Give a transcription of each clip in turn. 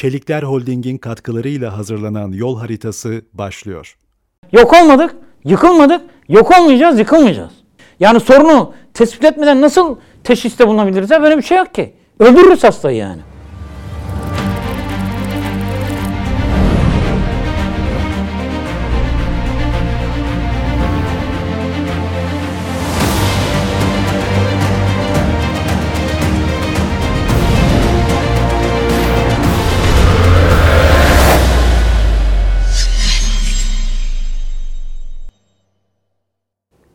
Çelikler Holding'in katkılarıyla hazırlanan yol haritası başlıyor. Yok olmadık, yıkılmadık, yok olmayacağız, yıkılmayacağız. Yani sorunu tespit etmeden nasıl teşhiste bulunabiliriz? Böyle bir şey yok ki. Öldürürüz hastayı yani.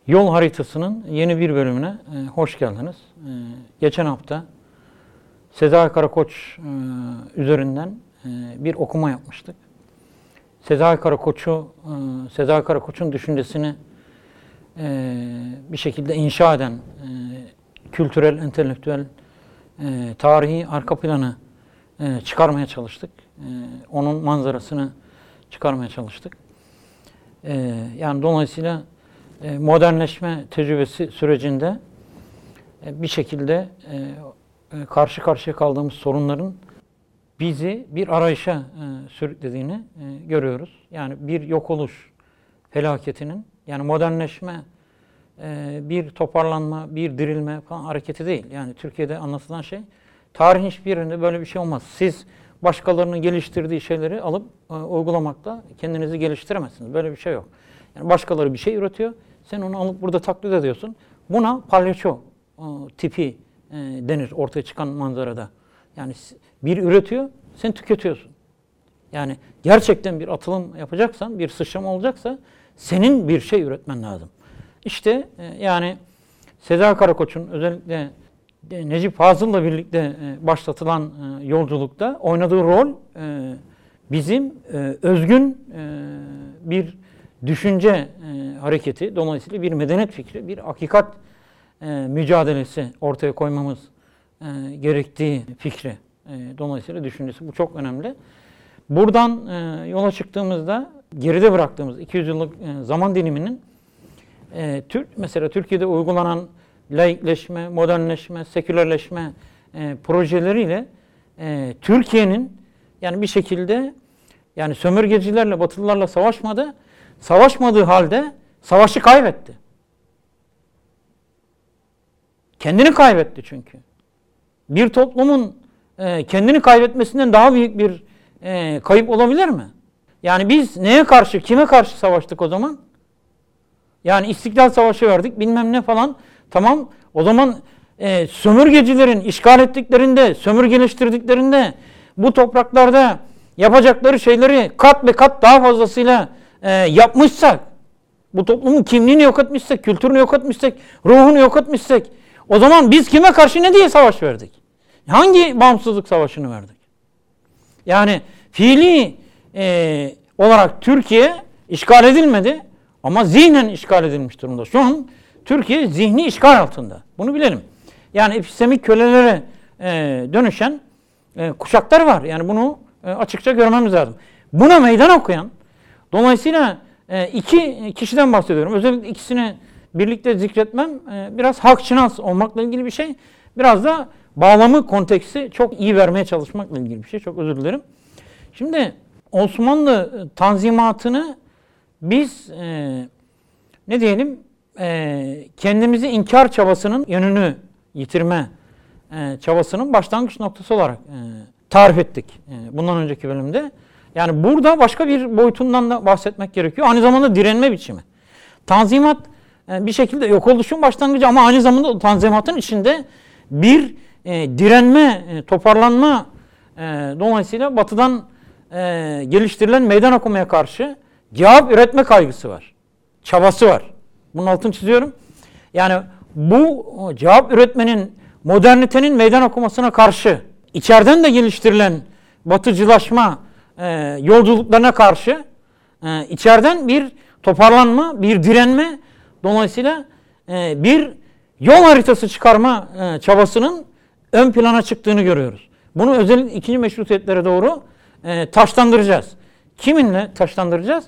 Yol haritasının yeni bir bölümüne e, hoş geldiniz. E, geçen hafta Sezai Karakoç e, üzerinden bir okuma yapmıştık. Sezai Karakoç'u, Sezai Karakoç'un düşüncesini bir şekilde inşa eden kültürel, entelektüel, tarihi arka planı çıkarmaya çalıştık. Onun manzarasını çıkarmaya çalıştık. Yani dolayısıyla modernleşme tecrübesi sürecinde e, bir şekilde e, karşı karşıya kaldığımız sorunların bizi bir arayışa sürüklediğini görüyoruz. Yani bir yok oluş felaketinin yani modernleşme bir toparlanma, bir dirilme falan hareketi değil. Yani Türkiye'de anlatılan şey tarihin hiçbir yerinde böyle bir şey olmaz. Siz başkalarının geliştirdiği şeyleri alıp uygulamakla kendinizi geliştiremezsiniz. Böyle bir şey yok. Yani başkaları bir şey üretiyor. Sen onu alıp burada taklit ediyorsun. Buna palyaço tipi e, denir ortaya çıkan manzarada. Yani bir üretiyor, sen tüketiyorsun. Yani gerçekten bir atılım yapacaksan, bir sıçrama olacaksa senin bir şey üretmen lazım. İşte e, yani Sezai Karakoç'un özellikle e, Necip Fazıl'la birlikte e, başlatılan e, yolculukta oynadığı rol e, bizim e, özgün e, bir düşünce e, hareketi, dolayısıyla bir medeniyet fikri, bir hakikat e, mücadelesi ortaya koymamız e, gerektiği fikri. E, dolayısıyla düşüncesi bu çok önemli. Buradan e, yola çıktığımızda geride bıraktığımız 200 yıllık e, zaman diliminin e, Türk mesela Türkiye'de uygulanan laikleşme, modernleşme, sekülerleşme e, projeleriyle e, Türkiye'nin yani bir şekilde yani sömürgecilerle, batılılarla savaşmadı Savaşmadığı halde savaşı kaybetti. Kendini kaybetti çünkü. Bir toplumun e, kendini kaybetmesinden daha büyük bir e, kayıp olabilir mi? Yani biz neye karşı, kime karşı savaştık o zaman? Yani İstiklal Savaşı verdik, bilmem ne falan. Tamam, o zaman e, sömürgecilerin işgal ettiklerinde, sömürgeleştirdiklerinde bu topraklarda yapacakları şeyleri kat ve kat daha fazlasıyla e, yapmışsak, bu toplumun kimliğini yok etmişsek, kültürünü yok etmişsek, ruhunu yok etmişsek, o zaman biz kime karşı ne diye savaş verdik? Hangi bağımsızlık savaşını verdik? Yani fiili e, olarak Türkiye işgal edilmedi ama zihnen işgal edilmiş durumda. Şu an Türkiye zihni işgal altında. Bunu bilelim. Yani epistemik kölelere e, dönüşen e, kuşaklar var. Yani bunu e, açıkça görmemiz lazım. Buna meydan okuyan, Dolayısıyla e, iki kişiden bahsediyorum. Özellikle ikisini birlikte zikretmem e, biraz hakçınaz olmakla ilgili bir şey. Biraz da bağlamı, konteksi çok iyi vermeye çalışmakla ilgili bir şey. Çok özür dilerim. Şimdi Osmanlı tanzimatını biz e, ne diyelim kendimizi inkar çabasının yönünü yitirme çabasının başlangıç noktası olarak tarif ettik bundan önceki bölümde. Yani burada başka bir boyutundan da bahsetmek gerekiyor. Aynı zamanda direnme biçimi. Tanzimat e, bir şekilde yok oluşun başlangıcı ama aynı zamanda tanzimatın içinde bir e, direnme, e, toparlanma dolayısıyla batıdan geliştirilen meydan okumaya karşı cevap üretme kaygısı var. Çabası var. Bunun altını çiziyorum. Yani bu cevap üretmenin, modernitenin meydan okumasına karşı içeriden de geliştirilen batıcılaşma, e, yolculuklarına karşı e, içeriden bir toparlanma, bir direnme, dolayısıyla e, bir yol haritası çıkarma e, çabasının ön plana çıktığını görüyoruz. Bunu özellikle ikinci meşrutiyetlere doğru e, taşlandıracağız. Kiminle taşlandıracağız?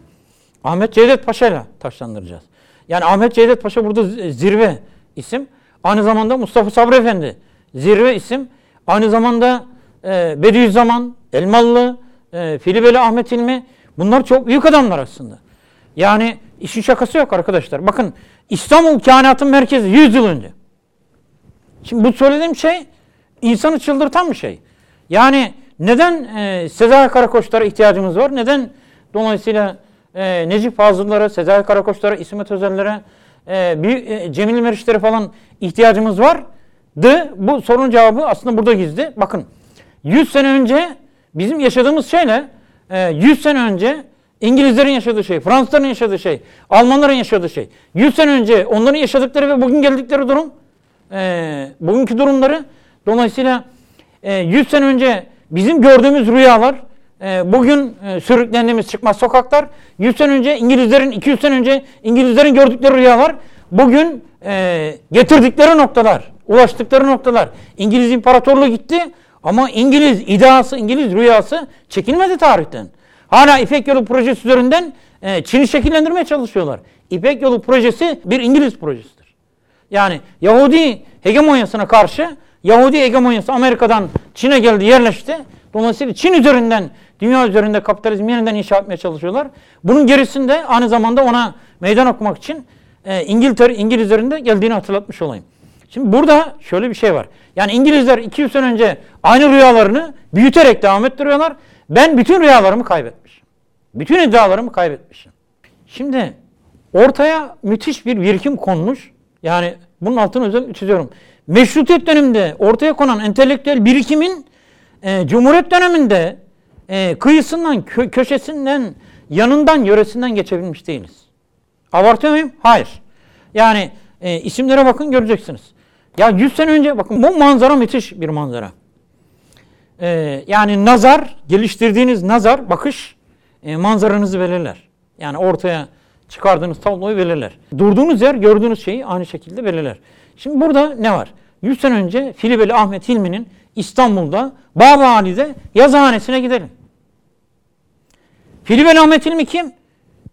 Ahmet Cevdet Paşa ile taşlandıracağız. Yani Ahmet Cevdet Paşa burada zirve isim. Aynı zamanda Mustafa Sabri Efendi zirve isim. Aynı zamanda e, Bediüzzaman Elmalı, e, Filibeli Ahmet İlmi bunlar çok büyük adamlar aslında. Yani işin şakası yok arkadaşlar. Bakın İstanbul kainatın merkezi 100 yıl önce. Şimdi bu söylediğim şey insanı çıldırtan bir şey. Yani neden e, Sezai Karakoçlara ihtiyacımız var? Neden dolayısıyla e, Necip Fazıl'lara, Sezai Karakoçlara, İsmet Özel'lere, e, bir, e, Cemil Meriç'lere falan ihtiyacımız var? De bu sorunun cevabı aslında burada gizli. Bakın 100 sene önce bizim yaşadığımız şeyle e, 100 sene önce İngilizlerin yaşadığı şey, Fransızların yaşadığı şey, Almanların yaşadığı şey. 100 sene önce onların yaşadıkları ve bugün geldikleri durum, e, bugünkü durumları. Dolayısıyla e, 100 sene önce bizim gördüğümüz rüyalar, e, bugün e, sürüklendiğimiz çıkmaz sokaklar, 100 sene önce İngilizlerin, 200 sene önce İngilizlerin gördükleri rüyalar, bugün e, getirdikleri noktalar, ulaştıkları noktalar. İngiliz İmparatorluğu gitti ama İngiliz iddiası, İngiliz rüyası çekilmedi tarihten. Hala İpek Yolu projesi üzerinden e, Çin'i şekillendirmeye çalışıyorlar. İpek Yolu projesi bir İngiliz projesidir. Yani Yahudi hegemonyasına karşı Yahudi hegemonyası Amerika'dan Çin'e geldi, yerleşti. Dolayısıyla Çin üzerinden, dünya üzerinde kapitalizm yeniden inşa etmeye çalışıyorlar. Bunun gerisinde aynı zamanda ona meydan okumak için e, İngiltere, İngilizlerin de geldiğini hatırlatmış olayım. Şimdi burada şöyle bir şey var. Yani İngilizler 200 sene önce aynı rüyalarını büyüterek devam ettiriyorlar. Ben bütün rüyalarımı kaybetmişim. Bütün iddialarımı kaybetmişim. Şimdi ortaya müthiş bir birikim konmuş. Yani bunun altını özellikle çiziyorum. Meşrutiyet döneminde ortaya konan entelektüel birikimin e, Cumhuriyet döneminde e, kıyısından, kö- köşesinden, yanından, yöresinden geçebilmiş değiliz. Abartıyor muyum? Hayır. Yani e, isimlere bakın göreceksiniz. Ya 100 sene önce bakın bu manzara müthiş bir manzara. E, yani nazar, geliştirdiğiniz nazar, bakış e, manzaranızı belirler. Yani ortaya çıkardığınız tabloyu belirler. Durduğunuz yer gördüğünüz şeyi aynı şekilde belirler. Şimdi burada ne var? 100 sene önce Filibeli Ahmet Hilmi'nin İstanbul'da Babali'de yazıhanesine gidelim. Filibeli Ahmet Hilmi kim?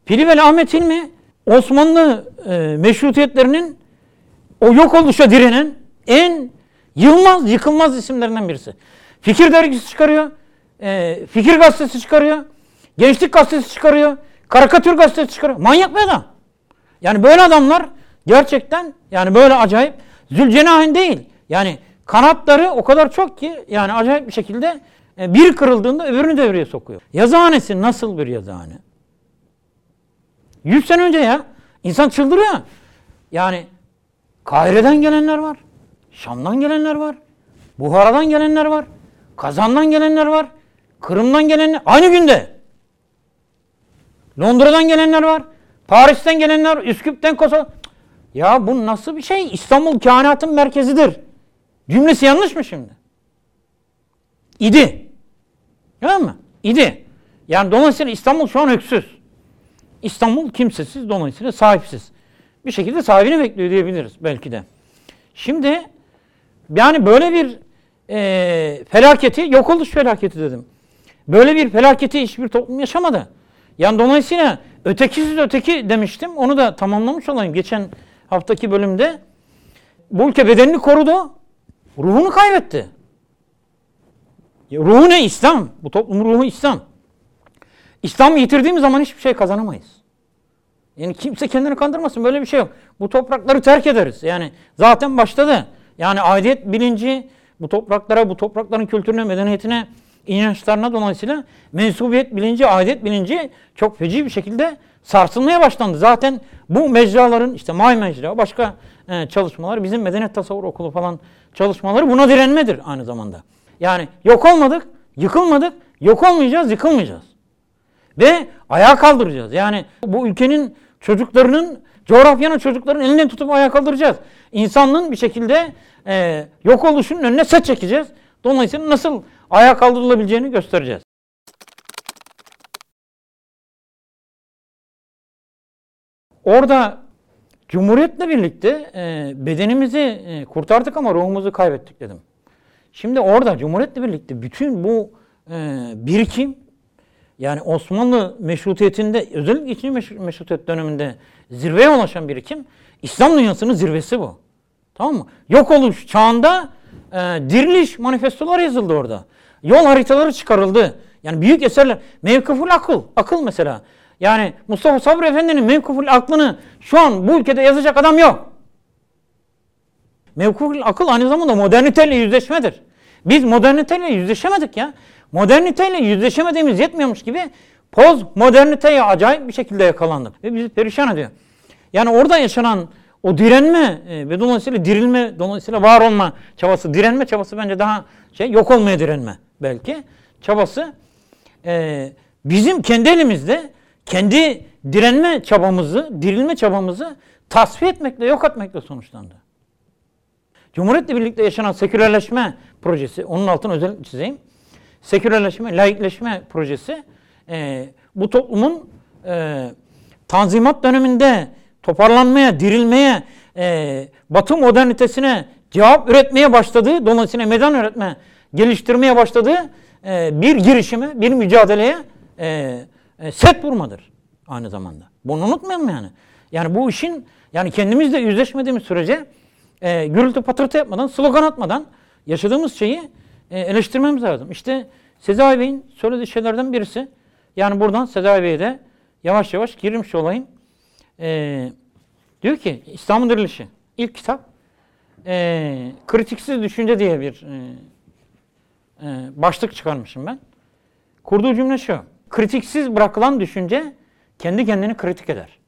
Filibeli Ahmet Hilmi Osmanlı e, meşrutiyetlerinin o yok oluşa direnen en yılmaz, yıkılmaz isimlerinden birisi. Fikir dergisi çıkarıyor, e, fikir gazetesi çıkarıyor, gençlik gazetesi çıkarıyor, karikatür gazetesi çıkarıyor. Manyak bir adam. Yani böyle adamlar gerçekten yani böyle acayip Zülcenahin değil. Yani kanatları o kadar çok ki yani acayip bir şekilde e, bir kırıldığında öbürünü devreye sokuyor. Yazıhanesi nasıl bir yazıhane? 100 sene önce ya. insan çıldırıyor. Yani Kahire'den gelenler var. Şam'dan gelenler var. Buhara'dan gelenler var. Kazan'dan gelenler var. Kırım'dan gelenler. Aynı günde. Londra'dan gelenler var. Paris'ten gelenler, Üsküp'ten Kosova. Ya bu nasıl bir şey? İstanbul kainatın merkezidir. Cümlesi yanlış mı şimdi? İdi. Tamam mı? İdi. Yani dolayısıyla İstanbul şu an öksüz. İstanbul kimsesiz, dolayısıyla sahipsiz. Bir şekilde sahibini bekliyor diyebiliriz belki de. Şimdi yani böyle bir e, felaketi, yok oluş felaketi dedim. Böyle bir felaketi hiçbir toplum yaşamadı. Yani dolayısıyla ötekisiz öteki demiştim. Onu da tamamlamış olayım geçen haftaki bölümde. Bu ülke bedenini korudu. Ruhunu kaybetti. Ya Ruhu ne? İslam. Bu toplumun ruhu İslam. İslam yitirdiğimiz zaman hiçbir şey kazanamayız. Yani kimse kendini kandırmasın. Böyle bir şey yok. Bu toprakları terk ederiz. Yani zaten başladı. Yani aidiyet bilinci bu topraklara, bu toprakların kültürüne, medeniyetine, inançlarına dolayısıyla mensubiyet bilinci, aidiyet bilinci çok feci bir şekilde sarsılmaya başlandı. Zaten bu mecraların işte May Mecra, başka e, çalışmalar, bizim Medeniyet Tasavvur Okulu falan çalışmaları buna direnmedir aynı zamanda. Yani yok olmadık, yıkılmadık, yok olmayacağız, yıkılmayacağız. Ve ayağa kaldıracağız. Yani bu ülkenin çocuklarının, coğrafyanın çocukların elinden tutup ayağa kaldıracağız. İnsanlığın bir şekilde e, yok oluşunun önüne set çekeceğiz. Dolayısıyla nasıl ayağa kaldırılabileceğini göstereceğiz. Orada Cumhuriyetle birlikte e, bedenimizi e, kurtardık ama ruhumuzu kaybettik dedim. Şimdi orada Cumhuriyetle birlikte bütün bu e, birikim yani Osmanlı meşrutiyetinde özellikle ikinci meşru- meşrutiyet döneminde zirveye ulaşan birikim İslam dünyasının zirvesi bu. Tamam mı? Yok oluş çağında e, diriliş manifestolar yazıldı orada. Yol haritaları çıkarıldı. Yani büyük eserler. Mevkıful akıl. Akıl mesela. Yani Mustafa Sabri Efendi'nin mevkıful aklını şu an bu ülkede yazacak adam yok. Mevkıful akıl aynı zamanda moderniteyle yüzleşmedir. Biz moderniteyle yüzleşemedik ya. Moderniteyle yüzleşemediğimiz yetmiyormuş gibi poz moderniteye acayip bir şekilde yakalandık. Ve bizi perişan ediyor. Yani orada yaşanan o direnme e, ve dolayısıyla dirilme, dolayısıyla var olma çabası, direnme çabası bence daha şey yok olmaya direnme belki çabası e, bizim kendi elimizde kendi direnme çabamızı, dirilme çabamızı tasfiye etmekle, yok etmekle sonuçlandı. Cumhuriyetle birlikte yaşanan sekülerleşme projesi, onun altını özellikle çizeyim. Sekülerleşme, laikleşme projesi e, bu toplumun e, tanzimat döneminde toparlanmaya, dirilmeye, e, Batı modernitesine cevap üretmeye başladığı, dolayısıyla meydan üretme, geliştirmeye başladığı e, bir girişime, bir mücadeleye e, e, set vurmadır aynı zamanda. Bunu unutmayalım yani. Yani bu işin, yani kendimizle yüzleşmediğimiz sürece e, gürültü patırtı yapmadan, slogan atmadan yaşadığımız şeyi e, eleştirmemiz lazım. İşte Sezai Bey'in söylediği şeylerden birisi, yani buradan Sezai Bey'e de yavaş yavaş girmiş olayım. E, diyor ki İslam'ın dirilişi, ilk kitap, e, kritiksiz düşünce diye bir e, e, başlık çıkarmışım ben. Kurduğu cümle şu, kritiksiz bırakılan düşünce kendi kendini kritik eder.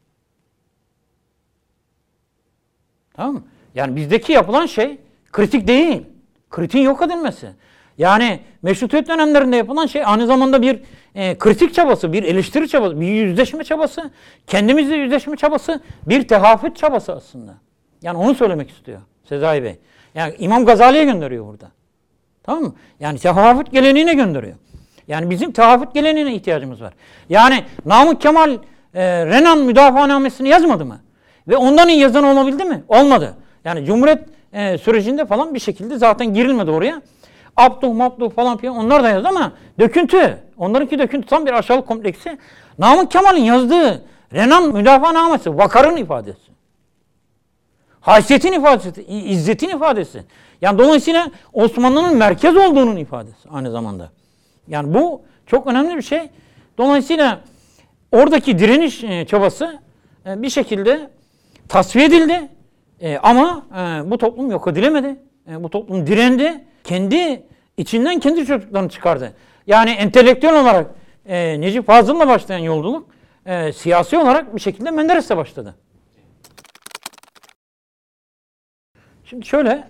Tamam mı? Yani bizdeki yapılan şey kritik değil. Kritiğin yok edilmesi. Yani meşrutiyet dönemlerinde yapılan şey aynı zamanda bir e, kritik çabası, bir eleştiri çabası, bir yüzleşme çabası, kendimizle yüzleşme çabası, bir tehafüt çabası aslında. Yani onu söylemek istiyor Sezai Bey. Yani İmam Gazali'ye gönderiyor burada. Tamam mı? Yani tehafüt geleneğine gönderiyor. Yani bizim tehafüt geleneğine ihtiyacımız var. Yani Namık Kemal e, Renan müdafaanamesini yazmadı mı? Ve ondan iyi yazan olabildi mi? Olmadı. Yani Cumhuriyet e, sürecinde falan bir şekilde zaten girilmedi oraya. Abduh, Mabduh falan filan onlar da yazdı ama döküntü. Onlarınki döküntü tam bir aşağılık kompleksi. Namık Kemal'in yazdığı Renan müdafaanamesi vakarın ifadesi. Haysiyetin ifadesi, izzetin ifadesi. Yani dolayısıyla Osmanlı'nın merkez olduğunun ifadesi aynı zamanda. Yani bu çok önemli bir şey. Dolayısıyla oradaki direniş e, çabası e, bir şekilde tasfiye edildi. E, ama bu toplum yok edilemedi. Bu toplum direndi. Kendi içinden kendi çocuklarını çıkardı. Yani entelektüel olarak Necip Fazıl'la başlayan yolculuk siyasi olarak bir şekilde Menderes'le başladı. Şimdi şöyle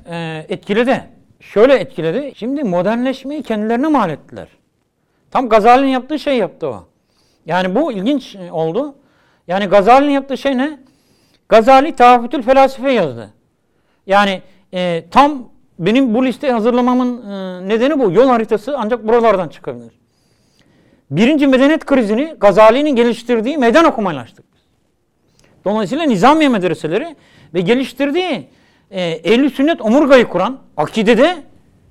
etkiledi. Şöyle etkiledi. Şimdi modernleşmeyi kendilerine mal ettiler. Tam Gazali'nin yaptığı şey yaptı o. Yani bu ilginç oldu. Yani Gazali'nin yaptığı şey ne? Gazali Tahafütül Felasife yazdı. Yani e, tam benim bu listeyi hazırlamamın e, nedeni bu. Yol haritası ancak buralardan çıkabilir. Birinci medeniyet krizini Gazali'nin geliştirdiği meydan okumayla açtık. Dolayısıyla Nizamiye medreseleri ve geliştirdiği e, ehl sünnet omurgayı kuran akidede,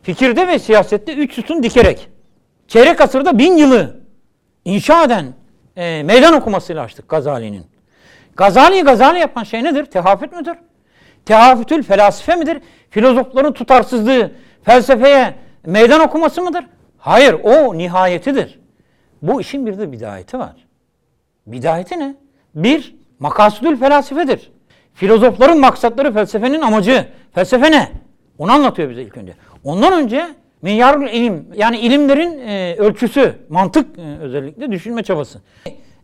fikirde ve siyasette üç sütun dikerek çeyrek asırda bin yılı inşa eden e, meydan okumasıyla açtık Gazali'nin. Gazali'yi Gazali yapan şey nedir? Tehafüt müdür? Tehafütül felasife midir? Filozofların tutarsızlığı felsefeye meydan okuması mıdır? Hayır, o nihayetidir. Bu işin bir de bidayeti var. Bidayeti ne? Bir, makasudül felasifedir. Filozofların maksatları felsefenin amacı. Felsefe ne? Onu anlatıyor bize ilk önce. Ondan önce Minyarul ilim yani ilimlerin e, ölçüsü, mantık e, özellikle düşünme çabası.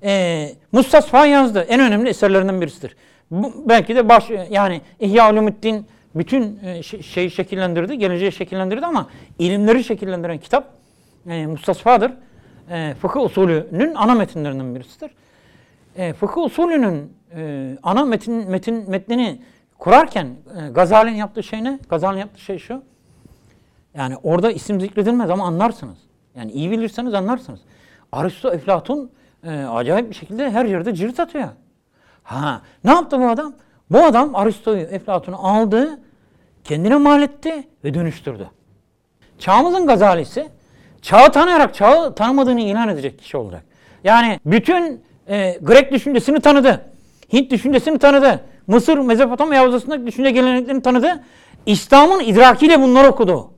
E, Mustasfa yazdı. En önemli eserlerinden birisidir. Bu, belki de baş yani İhya Ulumuddin bütün e, şeyi şekillendirdi, geleceği şekillendirdi ama ilimleri şekillendiren kitap e, Mustasfa'dır. E, fıkıh usulünün ana metinlerinden birisidir. E, fıkıh usulünün e, ana metin, metin metnini kurarken e, Gazali'nin yaptığı şey ne? Gazali'nin yaptığı şey şu. Yani orada isim zikredilmez ama anlarsınız. Yani iyi bilirseniz anlarsınız. Aristo, Eflatun e, acayip bir şekilde her yerde cirit atıyor. Ha, ne yaptı bu adam? Bu adam Aristo'yu, Eflatun'u aldı, kendine mal etti ve dönüştürdü. Çağımızın gazalisi, çağı tanıyarak çağı tanımadığını ilan edecek kişi olarak. Yani bütün e, Grek düşüncesini tanıdı. Hint düşüncesini tanıdı. Mısır, Mezopotamya havzasındaki düşünce geleneklerini tanıdı. İslam'ın idrakiyle bunları okudu.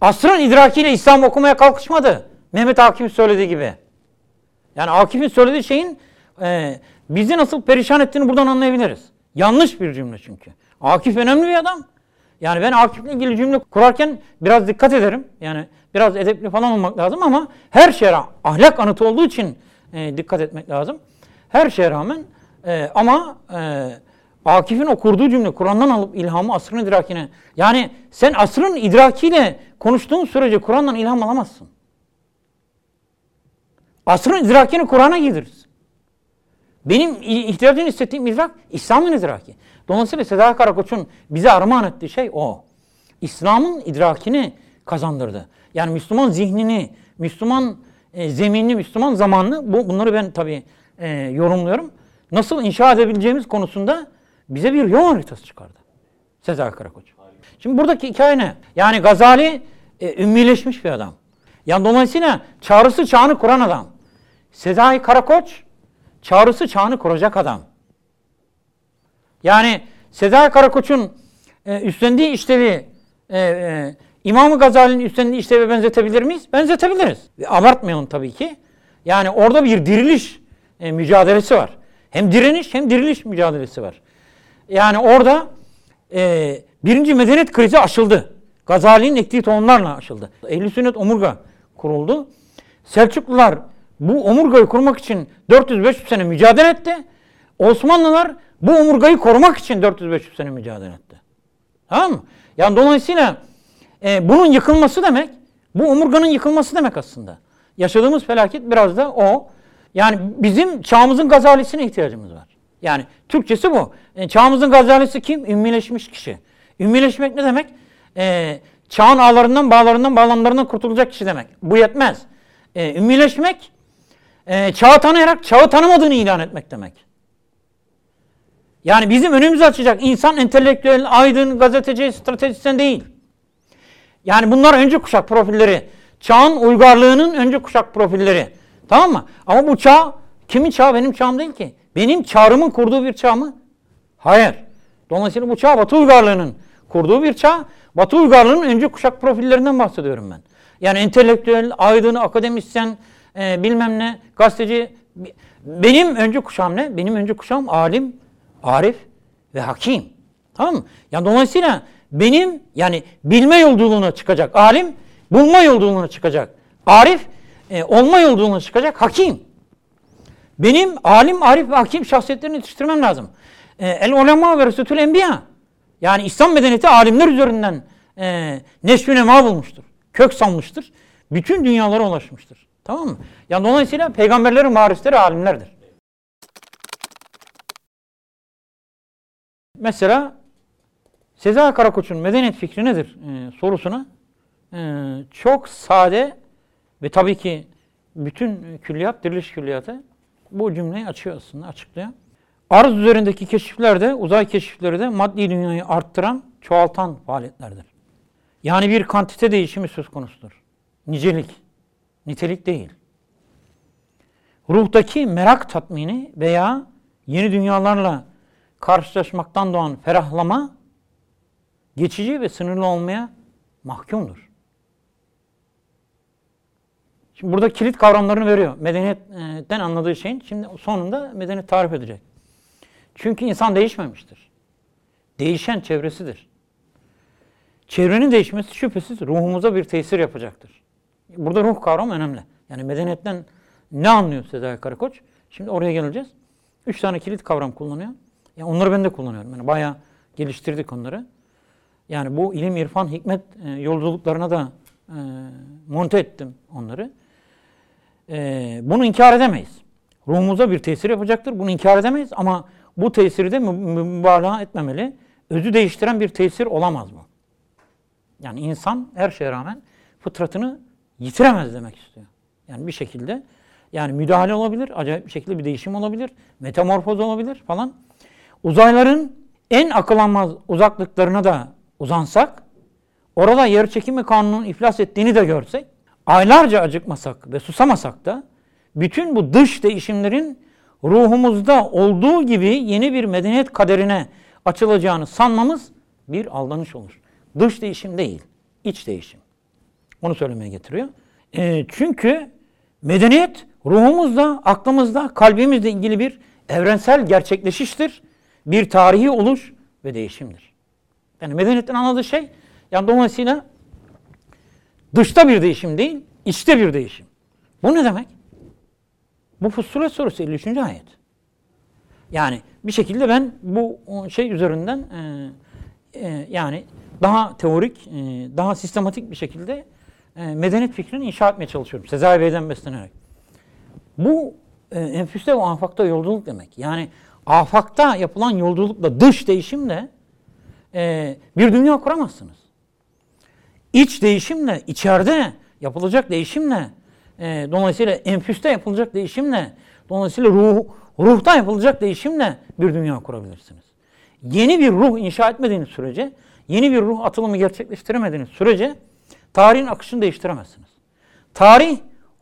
asrın idrakiyle İslam okumaya kalkışmadı. Mehmet Akif'in söylediği gibi. Yani Akif'in söylediği şeyin e, bizi nasıl perişan ettiğini buradan anlayabiliriz. Yanlış bir cümle çünkü. Akif önemli bir adam. Yani ben Akif'le ilgili cümle kurarken biraz dikkat ederim. Yani biraz edepli falan olmak lazım ama her şeye ahlak anıtı olduğu için e, dikkat etmek lazım. Her şeye rağmen e, ama e, Akif'in o cümle Kur'an'dan alıp ilhamı asrın idrakine. Yani sen asrın idrakiyle konuştuğun sürece Kur'an'dan ilham alamazsın. Asrın idrakini Kur'an'a giydirirsin. Benim ihtiyacını hissettiğim idrak İslam'ın idraki. Dolayısıyla Seda Karakoç'un bize armağan ettiği şey o. İslam'ın idrakini kazandırdı. Yani Müslüman zihnini, Müslüman e, zeminini, Müslüman zamanını bu, bunları ben tabii e, yorumluyorum. Nasıl inşa edebileceğimiz konusunda bize bir yol haritası çıkardı. Sezai Karakoç. Şimdi buradaki hikaye ne? Yani Gazali e, ümmileşmiş bir adam. Yani dolayısıyla çağrısı çağını kuran adam. Sezai Karakoç çağrısı çağını kuracak adam. Yani Sezai Karakoç'un e, üstlendiği işlevi e, e, İmam-ı Gazali'nin üstlendiği işleve benzetebilir miyiz? Benzetebiliriz. E, Abartmayalım tabii ki. Yani orada bir diriliş e, mücadelesi var. Hem direniş hem diriliş mücadelesi var. Yani orada e, birinci medeniyet krizi aşıldı. Gazali'nin ektiği tohumlarla aşıldı. Ehl-i Sünnet omurga kuruldu. Selçuklular bu omurgayı kurmak için 400-500 sene mücadele etti. Osmanlılar bu omurgayı korumak için 400-500 sene mücadele etti. Tamam mı? Yani dolayısıyla e, bunun yıkılması demek, bu omurganın yıkılması demek aslında. Yaşadığımız felaket biraz da o. Yani bizim çağımızın gazalisine ihtiyacımız var. Yani Türkçesi bu. E, çağımızın gazalisi kim? Ümmileşmiş kişi. Ümmileşmek ne demek? E, çağın ağlarından, bağlarından, bağlamlarından kurtulacak kişi demek. Bu yetmez. E, ümmileşmek, e, çağı tanıyarak çağı tanımadığını ilan etmek demek. Yani bizim önümüzü açacak insan entelektüel, aydın, gazeteci, stratejisyen değil. Yani bunlar önce kuşak profilleri. Çağın uygarlığının önce kuşak profilleri. Tamam mı? Ama bu çağ kimin çağı? Benim çağım değil ki. Benim çağrımın kurduğu bir çağ mı? Hayır. Dolayısıyla bu çağ Batı uygarlığının kurduğu bir çağ. Batı uygarlığının önce kuşak profillerinden bahsediyorum ben. Yani entelektüel, aydın, akademisyen, e, bilmem ne, gazeteci. Benim önce kuşağım ne? Benim önce kuşağım alim, arif ve hakim. Tamam mı? Yani dolayısıyla benim yani bilme yolculuğuna çıkacak alim, bulma yolculuğuna çıkacak arif, e, olma yolculuğuna çıkacak hakim. Benim alim, arif ve hakim şahsiyetlerini yetiştirmem lazım. E, El ulema ve resulül enbiya. Yani İslam medeniyeti alimler üzerinden e, neşvü nema bulmuştur. Kök salmıştır. Bütün dünyalara ulaşmıştır. Tamam mı? Yani dolayısıyla peygamberlerin varisleri alimlerdir. Mesela Sezai Karakoç'un medeniyet fikri nedir e, sorusuna e, çok sade ve tabii ki bütün külliyat, diriliş külliyatı bu cümleyi açıyor aslında, açıklıyor. Arz üzerindeki keşifler de, uzay keşifleri de maddi dünyayı arttıran, çoğaltan faaliyetlerdir. Yani bir kantite değişimi söz konusudur. Nicelik, nitelik değil. Ruhtaki merak tatmini veya yeni dünyalarla karşılaşmaktan doğan ferahlama geçici ve sınırlı olmaya mahkumdur. Şimdi burada kilit kavramlarını veriyor. Medeniyetten anladığı şeyin şimdi sonunda medeniyet tarif edecek. Çünkü insan değişmemiştir. Değişen çevresidir. Çevrenin değişmesi şüphesiz ruhumuza bir tesir yapacaktır. Burada ruh kavramı önemli. Yani medeniyetten ne anlıyor Sezai Karakoç? Şimdi oraya geleceğiz. Üç tane kilit kavram kullanıyor. Yani onları ben de kullanıyorum. Yani bayağı geliştirdik onları. Yani bu ilim, irfan, hikmet e, yolculuklarına da e, monte ettim onları. E, bunu inkar edemeyiz. Ruhumuza bir tesir yapacaktır. Bunu inkar edemeyiz ama bu tesiri de mü- mü- mübalağa etmemeli. Özü değiştiren bir tesir olamaz bu. Yani insan her şeye rağmen fıtratını yitiremez demek istiyor. Yani bir şekilde yani müdahale olabilir, acayip bir şekilde bir değişim olabilir, metamorfoz olabilir falan. Uzayların en akıl almaz uzaklıklarına da uzansak, orada yer çekimi kanunun iflas ettiğini de görsek, aylarca acıkmasak ve susamasak da bütün bu dış değişimlerin ruhumuzda olduğu gibi yeni bir medeniyet kaderine açılacağını sanmamız bir aldanış olur. Dış değişim değil, iç değişim. Onu söylemeye getiriyor. E, çünkü medeniyet ruhumuzla, aklımızla, kalbimizle ilgili bir evrensel gerçekleşiştir. Bir tarihi oluş ve değişimdir. Yani medeniyetin anladığı şey, yani dolayısıyla dışta bir değişim değil, içte bir değişim. Bu ne demek? Bu Fussilet sorusu 53. ayet. Yani bir şekilde ben bu şey üzerinden e, e, yani daha teorik, e, daha sistematik bir şekilde medeniyet fikrini inşa etmeye çalışıyorum. Sezai Bey'den beslenerek. Bu e, enfüste ve afakta yolculuk demek. Yani afakta yapılan yolculukla, dış değişimle e, bir dünya kuramazsınız. İç değişimle, içeride yapılacak değişimle, e, dolayısıyla enfüste yapılacak değişimle, dolayısıyla ruh, ruhta yapılacak değişimle bir dünya kurabilirsiniz. Yeni bir ruh inşa etmediğiniz sürece, yeni bir ruh atılımı gerçekleştiremediğiniz sürece tarihin akışını değiştiremezsiniz. Tarih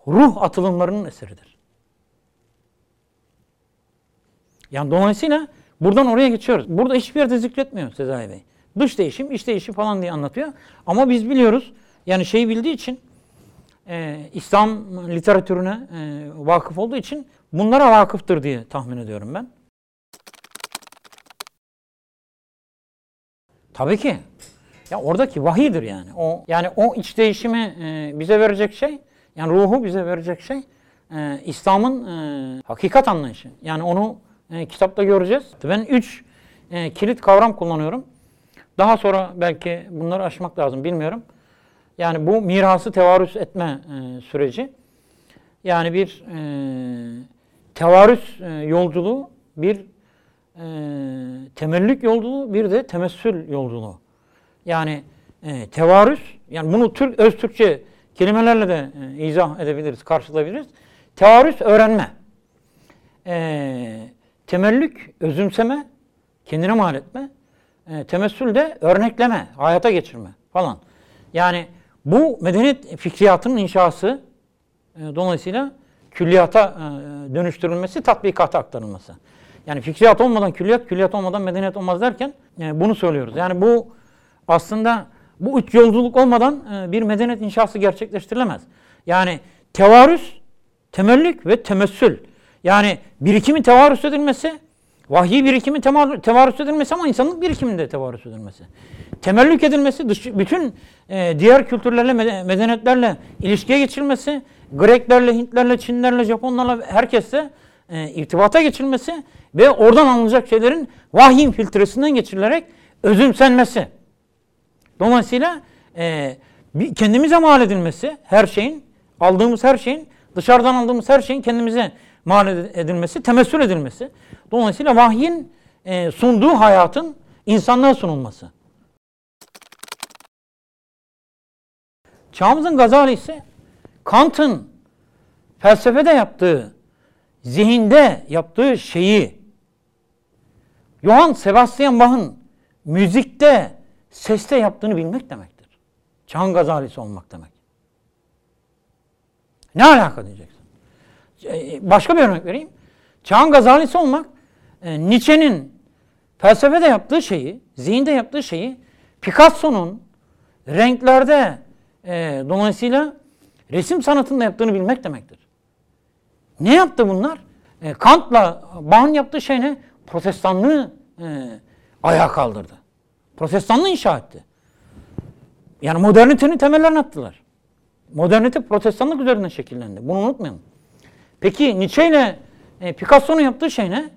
ruh atılımlarının eseridir. Yani dolayısıyla buradan oraya geçiyoruz. Burada hiçbir yerde zikretmiyor Sezai Bey. Dış değişim, iç değişim falan diye anlatıyor. Ama biz biliyoruz, yani şeyi bildiği için, e, İslam literatürüne e, vakıf olduğu için bunlara vakıftır diye tahmin ediyorum ben. Tabii ki. Ya oradaki vahidir yani. O yani o iç değişimi e, bize verecek şey, yani ruhu bize verecek şey e, İslam'ın e, hakikat anlayışı. Yani onu e, kitapta göreceğiz. Ben üç e, kilit kavram kullanıyorum. Daha sonra belki bunları aşmak lazım bilmiyorum. Yani bu mirası tevarüs etme e, süreci. Yani bir e, tevarüs e, yolculuğu, bir e, temellük yolculuğu, bir de temessül yolculuğu. Yani e, tevarüs, yani bunu Türk öz Türkçe kelimelerle de e, izah edebiliriz, karşılayabiliriz. Tevarüs öğrenme. E, temellük özümseme, kendine mal etme. E, temessül de örnekleme, hayata geçirme falan. Yani bu medeniyet fikriyatının inşası e, dolayısıyla külliyata e, dönüştürülmesi, tatbikata aktarılması. Yani fikriyat olmadan külliyat, külliyat olmadan medeniyet olmaz derken e, bunu söylüyoruz. Yani bu aslında bu üç yolculuk olmadan e, bir medeniyet inşası gerçekleştirilemez. Yani tevarüs, temellük ve temessül. Yani birikimin tevarüs edilmesi, vahyi birikimin tevarüs edilmesi ama insanlık birikiminde de tevarüs edilmesi. Temellük edilmesi, dış, bütün e, diğer kültürlerle, medeniyetlerle ilişkiye geçirilmesi, Greklerle, Hintlerle, Çinlerle, Japonlarla herkesle e, irtibata geçilmesi ve oradan alınacak şeylerin vahyin filtresinden geçirilerek özümsenmesi. Dolayısıyla e, kendimize mal edilmesi her şeyin, aldığımız her şeyin, dışarıdan aldığımız her şeyin kendimize mal edilmesi, temessül edilmesi. Dolayısıyla vahyin e, sunduğu hayatın insanlığa sunulması. Çağımızın Gazali ise Kant'ın felsefede yaptığı, zihinde yaptığı şeyi Johann Sebastian Bach'ın müzikte, seste yaptığını bilmek demektir. Çağın Gazalisi olmak demek. Ne alaka diyeceksin? E, başka bir örnek vereyim. Çağın Gazalisi olmak, e, Nietzsche'nin felsefede yaptığı şeyi, zihinde yaptığı şeyi, Picasso'nun renklerde e, dolayısıyla resim sanatında yaptığını bilmek demektir. Ne yaptı bunlar? E, Kant'la Bach'ın yaptığı şey ne? Protestanlığı e, ayağa kaldırdı. Protestanlığı inşa etti. Yani modernitenin temellerini attılar. Modernite protestanlık üzerinden şekillendi. Bunu unutmayalım. Peki Nietzsche ile e, Picasso'nun yaptığı şey ne?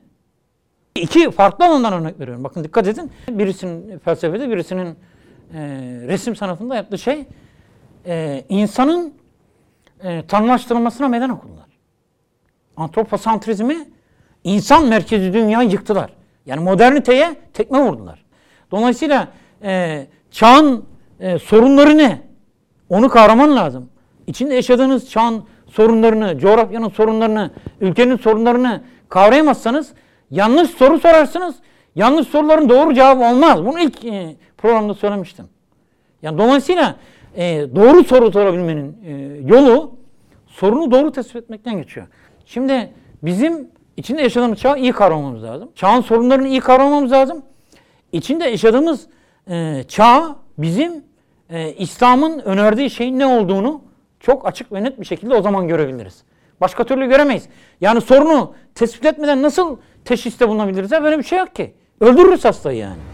İki farklı alandan örnek veriyorum. Bakın dikkat edin. Birisinin felsefede, birisinin e, resim sanatında yaptığı şey e, insanın e, tanrılaştırılmasına meydan okudular. Antroposantrizmi insan merkezi dünyayı yıktılar. Yani moderniteye tekme vurdular. Dolayısıyla e, çağın e, sorunları ne? Onu kavraman lazım. İçinde yaşadığınız çağın sorunlarını, coğrafyanın sorunlarını, ülkenin sorunlarını kavrayamazsanız yanlış soru sorarsınız. Yanlış soruların doğru cevabı olmaz. Bunu ilk e, programda söylemiştim. Yani dolayısıyla e, doğru soru sorabilmenin e, yolu sorunu doğru tespit etmekten geçiyor. Şimdi bizim içinde yaşadığımız çağı iyi kavramamız lazım. Çağın sorunlarını iyi kavramamız lazım. İçinde yaşadığımız e, çağ bizim e, İslam'ın önerdiği şeyin ne olduğunu çok açık ve net bir şekilde o zaman görebiliriz. Başka türlü göremeyiz. Yani sorunu tespit etmeden nasıl teşhiste bulunabiliriz? Böyle bir şey yok ki. Öldürürüz hastayı yani.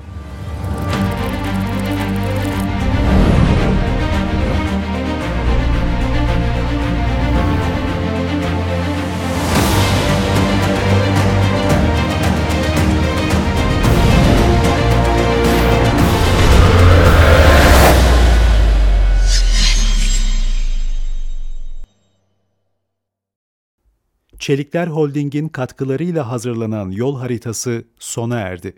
Çelikler Holding'in katkılarıyla hazırlanan yol haritası sona erdi.